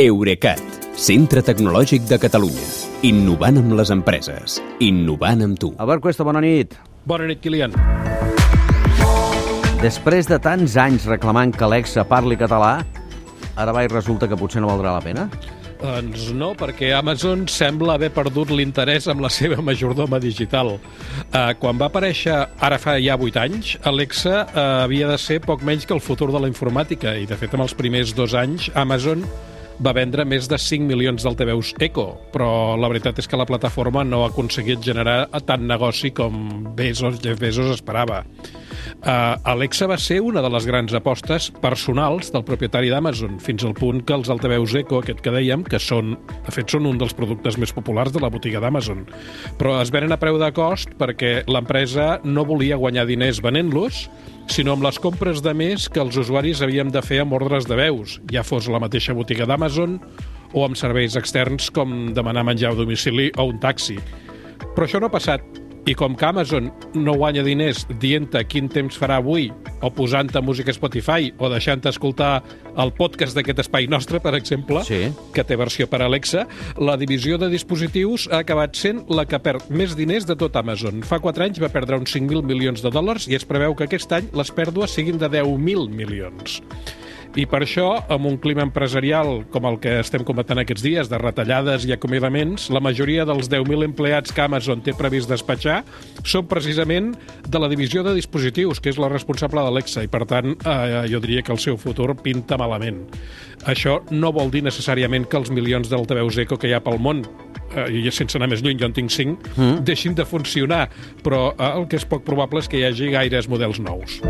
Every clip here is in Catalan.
Eurecat, centre tecnològic de Catalunya. Innovant amb les empreses. Innovant amb tu. Albert Cuesta, bona nit. Bona nit, Kilian. Després de tants anys reclamant que Alexa parli català, ara va i resulta que potser no valdrà la pena? Doncs no, perquè Amazon sembla haver perdut l'interès amb la seva majordoma digital. Uh, quan va aparèixer, ara fa ja 8 anys, Alexa uh, havia de ser poc menys que el futur de la informàtica i, de fet, en els primers dos anys, Amazon va vendre més de 5 milions d'altaveus Echo, però la veritat és que la plataforma no ha aconseguit generar tant negoci com Bezos, Jeff Bezos esperava. Uh, Alexa va ser una de les grans apostes personals del propietari d'Amazon, fins al punt que els altaveus Echo, aquest que dèiem, que són, de fet, són un dels productes més populars de la botiga d'Amazon, però es venen a preu de cost perquè l'empresa no volia guanyar diners venent-los, sinó amb les compres de més que els usuaris havíem de fer amb ordres de veus, ja fos la mateixa botiga d'Amazon o amb serveis externs com demanar menjar a domicili o un taxi. Però això no ha passat i com que Amazon no guanya diners dient-te quin temps farà avui, o posant-te música a Spotify, o deixant-te escoltar el podcast d'aquest espai nostre, per exemple, Sí. que té versió per Alexa, la divisió de dispositius ha acabat sent la que perd més diners de tot Amazon. Fa 4 anys va perdre uns 5.000 milions de dòlars i es preveu que aquest any les pèrdues siguin de 10.000 milions. I per això, amb un clima empresarial com el que estem comentant aquests dies, de retallades i acomiadaments, la majoria dels 10.000 empleats que Amazon té previst despatxar són precisament de la divisió de dispositius, que és la responsable d'Alexa, i per tant eh, jo diria que el seu futur pinta malament. Això no vol dir necessàriament que els milions d'altaveus Eco que hi ha pel món eh, i sense anar més lluny, jo en tinc 5, mm. deixin de funcionar, però eh, el que és poc probable és que hi hagi gaires models nous.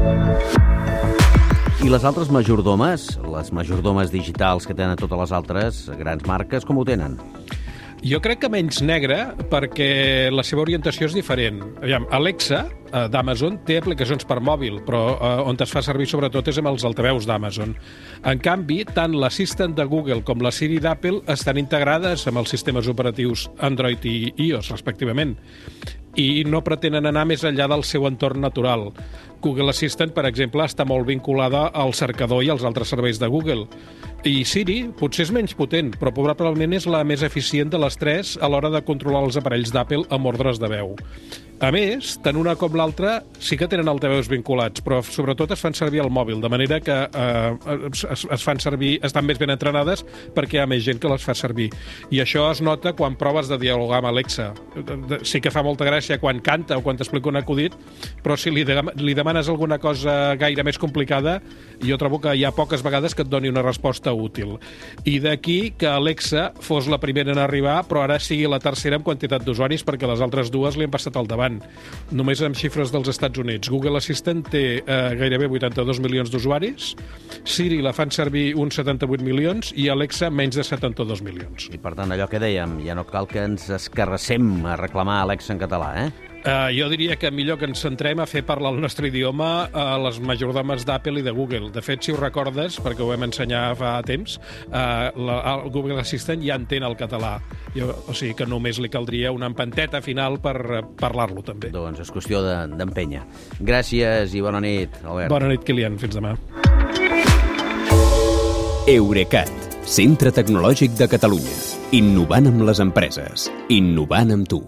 I les altres majordomes, les majordomes digitals que tenen totes les altres grans marques, com ho tenen? Jo crec que menys negre perquè la seva orientació és diferent. Aviam, Alexa, d'Amazon, té aplicacions per mòbil, però eh, on es fa servir sobretot és amb els altaveus d'Amazon. En canvi, tant l'assistent de Google com la Siri d'Apple estan integrades amb els sistemes operatius Android i iOS, respectivament i no pretenen anar més enllà del seu entorn natural. Google Assistant, per exemple, està molt vinculada al cercador i als altres serveis de Google. I Siri potser és menys potent, però probablement és la més eficient de les tres a l'hora de controlar els aparells d'Apple amb ordres de veu. A més, tant una com l'altra sí que tenen altaveus vinculats, però sobretot es fan servir al mòbil, de manera que eh, es, es fan servir, estan més ben entrenades perquè hi ha més gent que les fa servir. I això es nota quan proves de dialogar amb Alexa. Sí que fa molta gràcia quan canta o quan t'explica un acudit, però si li, de, li demanes alguna cosa gaire més complicada, jo trobo que hi ha poques vegades que et doni una resposta útil. I d'aquí que Alexa fos la primera en arribar, però ara sigui la tercera en quantitat d'usuaris perquè les altres dues li han passat al davant. Només amb xifres dels Estats Units. Google Assistant té eh, gairebé 82 milions d'usuaris, Siri la fan servir uns 78 milions i Alexa menys de 72 milions. I per tant, allò que dèiem, ja no cal que ens escarrassem a reclamar Alexa en català, eh? Uh, jo diria que millor que ens centrem a fer parlar el nostre idioma a les majordomes d'Apple i de Google. De fet, si ho recordes, perquè ho vam ensenyar fa temps, uh, la, el Google Assistant ja entén el català. Jo, o sigui que només li caldria una empanteta final per uh, parlar-lo, també. Doncs és qüestió de- d'empènyer. Gràcies i bona nit, Albert. Bona nit, Kilian. Fins demà. Eurecat, centre tecnològic de Catalunya. Innovant amb les empreses. Innovant amb tu.